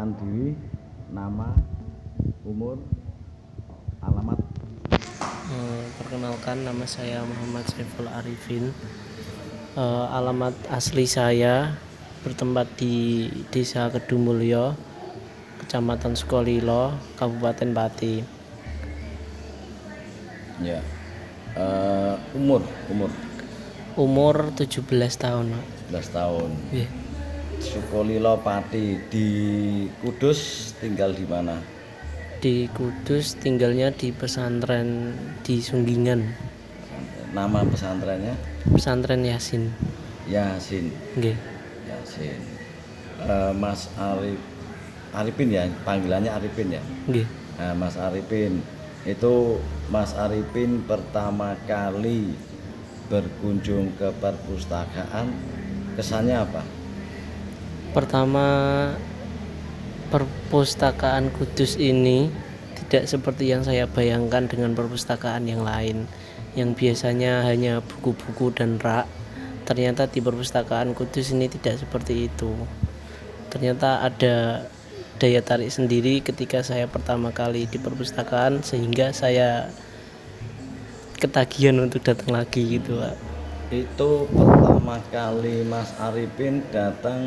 memperkenalkan diri, nama, umur, alamat. Eh, perkenalkan nama saya Muhammad Saiful Arifin. Eh, alamat asli saya bertempat di Desa Kedumulyo, Kecamatan Sukolilo, Kabupaten Pati. Ya. Eh, umur, umur Umur 17 tahun, Pak. 11 tahun. Nggih. Sukolilo Pati di Kudus tinggal di mana? Di Kudus tinggalnya di pesantren di Sunggingan, Nama pesantrennya pesantren Yasin. Yasin. Nggih. Yasin. Eh, Mas Arif Arifin ya, panggilannya Arifin ya. Nggih. Nah, Mas Arifin itu Mas Arifin pertama kali berkunjung ke perpustakaan kesannya apa? Pertama perpustakaan Kudus ini tidak seperti yang saya bayangkan dengan perpustakaan yang lain yang biasanya hanya buku-buku dan rak. Ternyata di perpustakaan Kudus ini tidak seperti itu. Ternyata ada daya tarik sendiri ketika saya pertama kali di perpustakaan sehingga saya ketagihan untuk datang lagi gitu Pak. Itu pertama kali Mas Arifin datang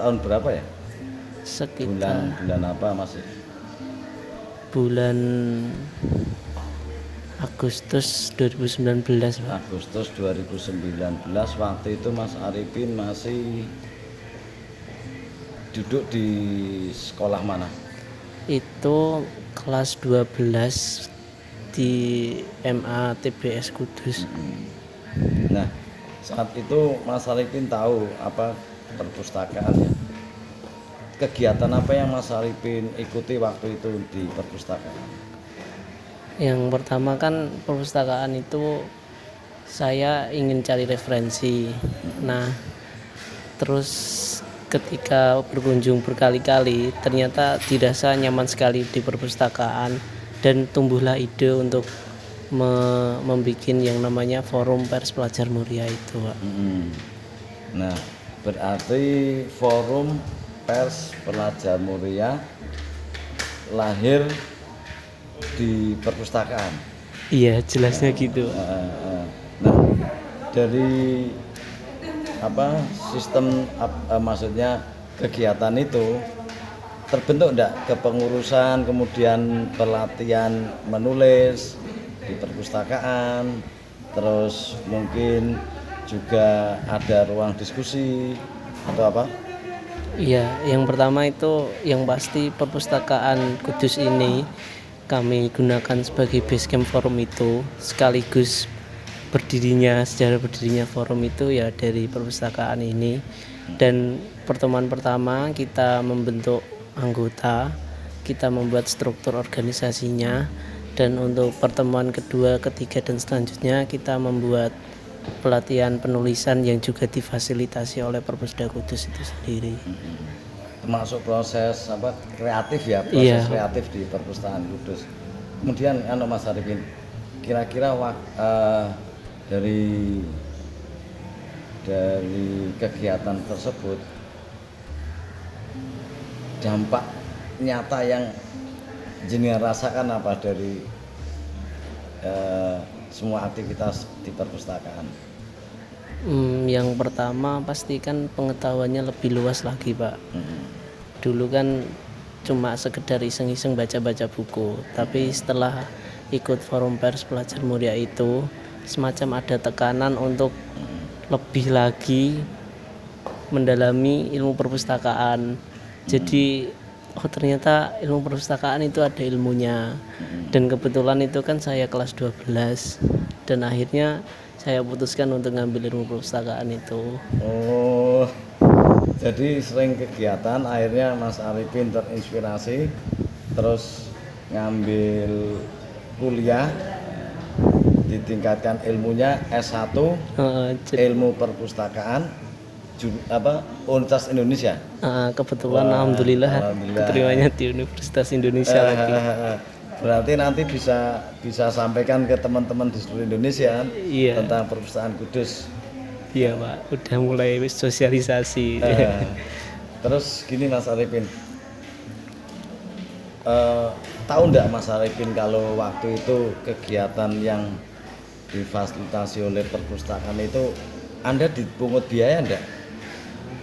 tahun berapa ya? Bulan sekitar bulan apa Mas? bulan Agustus 2019 Pak. Agustus 2019 waktu itu Mas Arifin masih duduk di sekolah mana? Itu kelas 12 di MA TBS Kudus. Nah, saat itu Mas Arifin tahu apa perpustakaan ya? Kegiatan apa yang Mas Arifin ikuti waktu itu di perpustakaan? Yang pertama kan perpustakaan itu saya ingin cari referensi. Nah, terus ketika berkunjung berkali-kali ternyata dirasa nyaman sekali di perpustakaan dan tumbuhlah ide untuk me- membuat yang namanya forum pers pelajar muria itu Pak. Mm-mm. Nah, berarti forum pers pelajar muria lahir di perpustakaan. iya jelasnya gitu Pak. Eh, eh. Nah, dari apa sistem eh, maksudnya kegiatan itu terbentuk enggak kepengurusan kemudian pelatihan menulis di perpustakaan terus mungkin juga ada ruang diskusi atau apa? Iya, yang pertama itu yang pasti perpustakaan Kudus ini kami gunakan sebagai base camp forum itu sekaligus berdirinya sejarah berdirinya forum itu ya dari perpustakaan ini. Dan pertemuan pertama kita membentuk anggota kita membuat struktur organisasinya dan untuk pertemuan kedua ketiga dan selanjutnya kita membuat pelatihan penulisan yang juga difasilitasi oleh Perpusda Kudus itu sendiri. termasuk proses apa kreatif ya proses Iya. kreatif di perpustakaan Kudus kemudian anu Mas Arifin kira-kira eh, dari dari kegiatan tersebut dampak nyata yang jenengan rasakan apa dari eh, semua aktivitas di perpustakaan Hmm, yang pertama pastikan pengetahuannya lebih luas lagi pak. Mm-mm. Dulu kan cuma sekedar iseng-iseng baca-baca buku, tapi setelah ikut forum pers pelajar muria itu semacam ada tekanan untuk lebih lagi mendalami ilmu perpustakaan. Jadi oh ternyata ilmu perpustakaan itu ada ilmunya. Dan kebetulan itu kan saya kelas 12 dan akhirnya saya putuskan untuk ngambil ilmu perpustakaan itu. Oh, jadi sering kegiatan akhirnya Mas Arifin terinspirasi terus ngambil kuliah ditingkatkan ilmunya S1 Heeh, jadi- ilmu perpustakaan apa Universitas Indonesia. Ah, kebetulan Wah, alhamdulillah, alhamdulillah. keterimanya di Universitas Indonesia lagi. Berarti nanti bisa bisa sampaikan ke teman-teman di seluruh Indonesia Iya. tentang perpustakaan Kudus. Iya pak, udah mulai sosialisasi. Eh, terus gini Mas Arifin, eh, tahu ndak Mas Arifin kalau waktu itu kegiatan yang difasilitasi oleh perpustakaan itu Anda dipungut biaya ndak?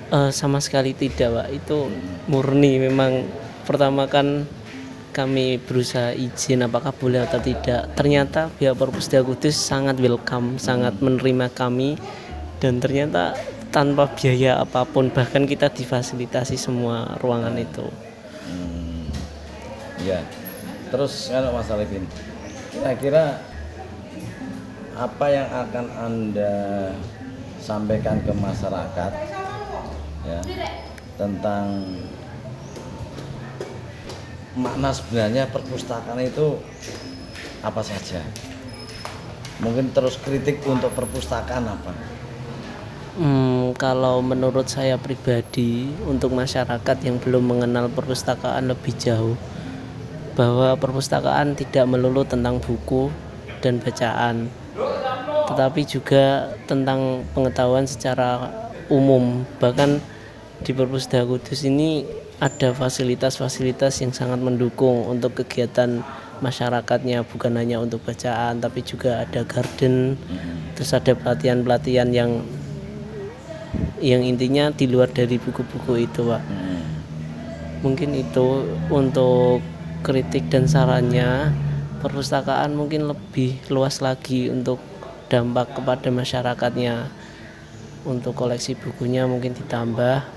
Eh, sama sekali tidak pak. Itu murni memang. Pertama kan kami berusaha izin apakah boleh atau tidak. Ternyata pihak perpustakaan kudus sangat welcome sangat menerima kami. Dan ternyata tanpa biaya apa pun bahkan kita difasilitasi semua ruangan itu. Hmm, ya. Terus kalau Mas Arifin, kira-kira apa yang akan anda sampaikan ke masyarakat ya tentang makna sebenarnya perpustakaan itu apa saja? Mungkin terus kritik untuk perpustakaan apa? Hmm, kalau menurut saya pribadi untuk masyarakat yang belum mengenal perpustakaan lebih jauh bahwa perpustakaan tidak melulu tentang buku dan bacaan tetapi juga tentang pengetahuan secara umum bahkan di perpustakaan kudus ini ada fasilitas-fasilitas yang sangat mendukung untuk kegiatan masyarakatnya bukan hanya untuk bacaan tapi juga ada garden terus ada pelatihan-pelatihan yang yang intinya di luar dari buku-buku itu pak. Mungkin itu untuk kritik dan sarannya perpustakaan mungkin lebih luas lagi untuk dampak kepada masyarakatnya. Untuk koleksi bukunya mungkin ditambah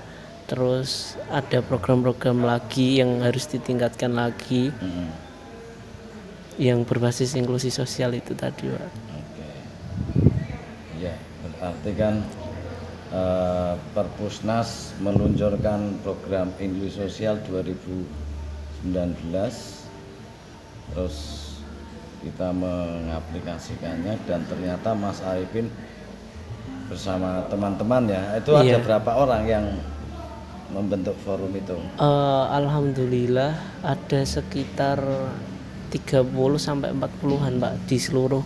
terus ada program-program lagi yang harus ditingkatkan lagi hmm. yang berbasis inklusi sosial itu tadi pak Oke. Ya, berarti kan eh, Perpusnas meluncurkan program inklusi sosial 2019 terus kita mengaplikasikannya dan ternyata Mas Arifin bersama teman-teman ya itu ada Iya. berapa orang yang membentuk forum itu Eh, Alhamdulillah ada sekitar 30 sampai 40-an Pak di seluruh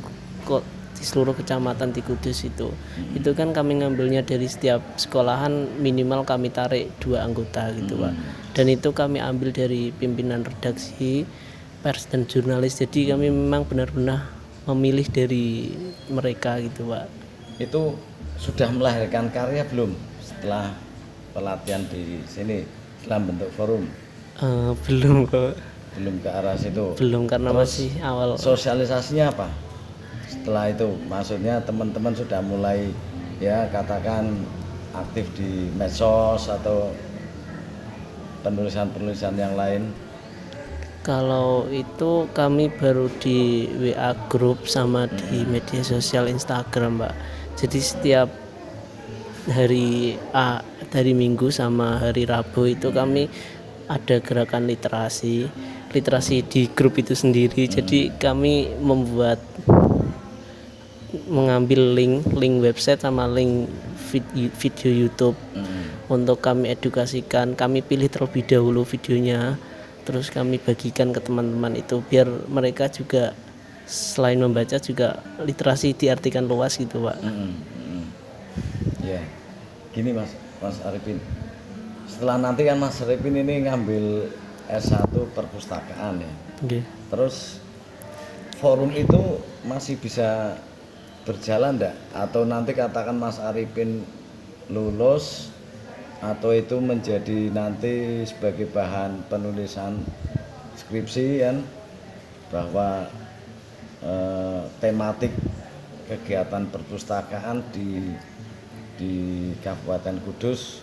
di seluruh kecamatan di Kudus itu. Itu kan kami ngambilnya dari setiap sekolahan minimal kami tarik dua anggota gitu Pak. Dan itu kami ambil dari pimpinan redaksi, pers dan jurnalis. Jadi kami memang benar-benar memilih dari mereka gitu Pak. itu sudah melahirkan karya belum setelah pelatihan di sini setelah bentuk forum Eh, belum kok. belum ke arah situ Belum karena Terus masih awal. sosialisasinya apa setelah itu maksudnya teman-teman sudah mulai ya katakan aktif di medsos atau penulisan-penulisan yang lain Kalau itu kami baru di WA grup sama di media sosial Instagram, Mbak. Jadi setiap hari A dari Minggu sama hari Rabu itu kami ada gerakan literasi, literasi di grup itu sendiri. Jadi kami membuat mengambil link link website sama link vid- video YouTube Mm. untuk kami edukasikan kami pilih terlebih dahulu videonya terus kami bagikan ke teman-teman itu biar mereka juga selain membaca juga literasi diartikan luas gitu pak Mm-mm, mm-mm. Ya gini mas mas Arifin setelah nanti kan mas Arifin ini ngambil S1 perpustakaan ya Oke. Terus forum itu masih bisa berjalan enggak? Atau nanti katakan Mas Arifin lulus atau itu menjadi nanti sebagai bahan penulisan skripsi kan bahwa eh, tematik kegiatan perpustakaan di di Kabupaten Kudus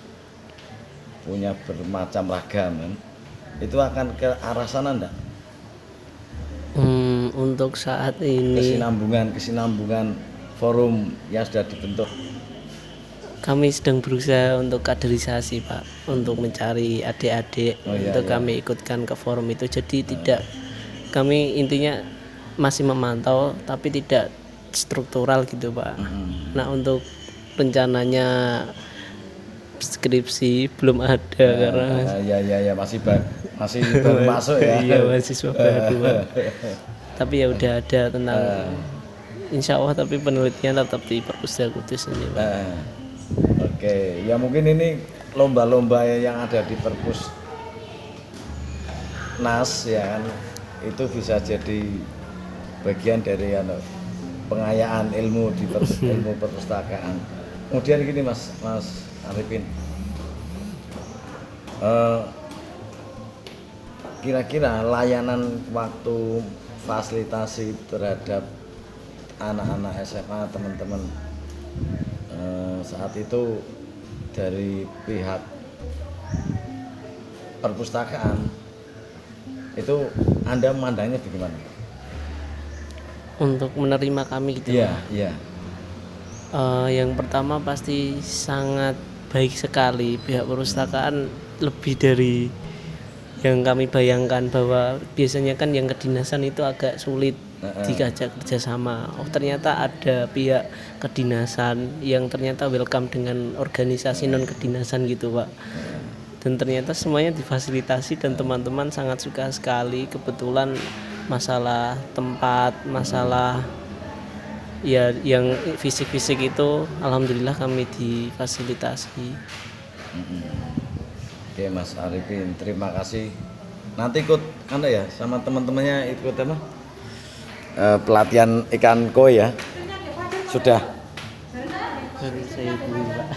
punya bermacam ragam kan itu akan ke arah sana enggak? Hmm, untuk saat ini kesinambungan kesinambungan forum yang sudah dibentuk kami sedang berusaha untuk kaderisasi pak untuk mencari adik-adik Oh, iya, untuk iya. kami ikutkan ke forum itu jadi tidak kami intinya masih memantau tapi tidak struktural gitu pak Hmm. nah untuk rencananya skripsi belum ada karena Ah, ya ya ya masih ba- masih baru masuk ya. Iya mahasiswa baru tapi ya udah ada tentang insya Allah tapi penelitian tetap di perpustakaan kudus ini Pak. Ah, oke ya mungkin ini lomba-lomba yang ada di perpus nas ya kan? Itu bisa jadi bagian dari anu, pengayaan ilmu di per- ilmu perpustakaan. Kemudian gini Mas Mas Arifin, Eh, kira-kira layanan waktu fasilitasi terhadap anak-anak SMA teman-teman eh, saat itu dari pihak perpustakaan itu anda memandangnya bagaimana? untuk menerima kami gitu Iya, iya. Eh, yang pertama pasti sangat baik sekali pihak perpustakaan lebih dari yang kami bayangkan bahwa biasanya kan yang kedinasan itu agak sulit Heeh. diajak kerjasama. Oh ternyata ada pihak kedinasan yang ternyata welcome dengan organisasi non kedinasan gitu pak. Dan ternyata semuanya difasilitasi dan teman-teman sangat suka sekali. Kebetulan masalah tempat, masalah ya yang fisik-fisik itu alhamdulillah kami difasilitasi. Oke Mas Arifin, terima kasih. Nanti ikut anda ya sama teman-temannya ikut apa? Eh, pelatihan ikan koi ya. Sudah. Saya dulu, Pak.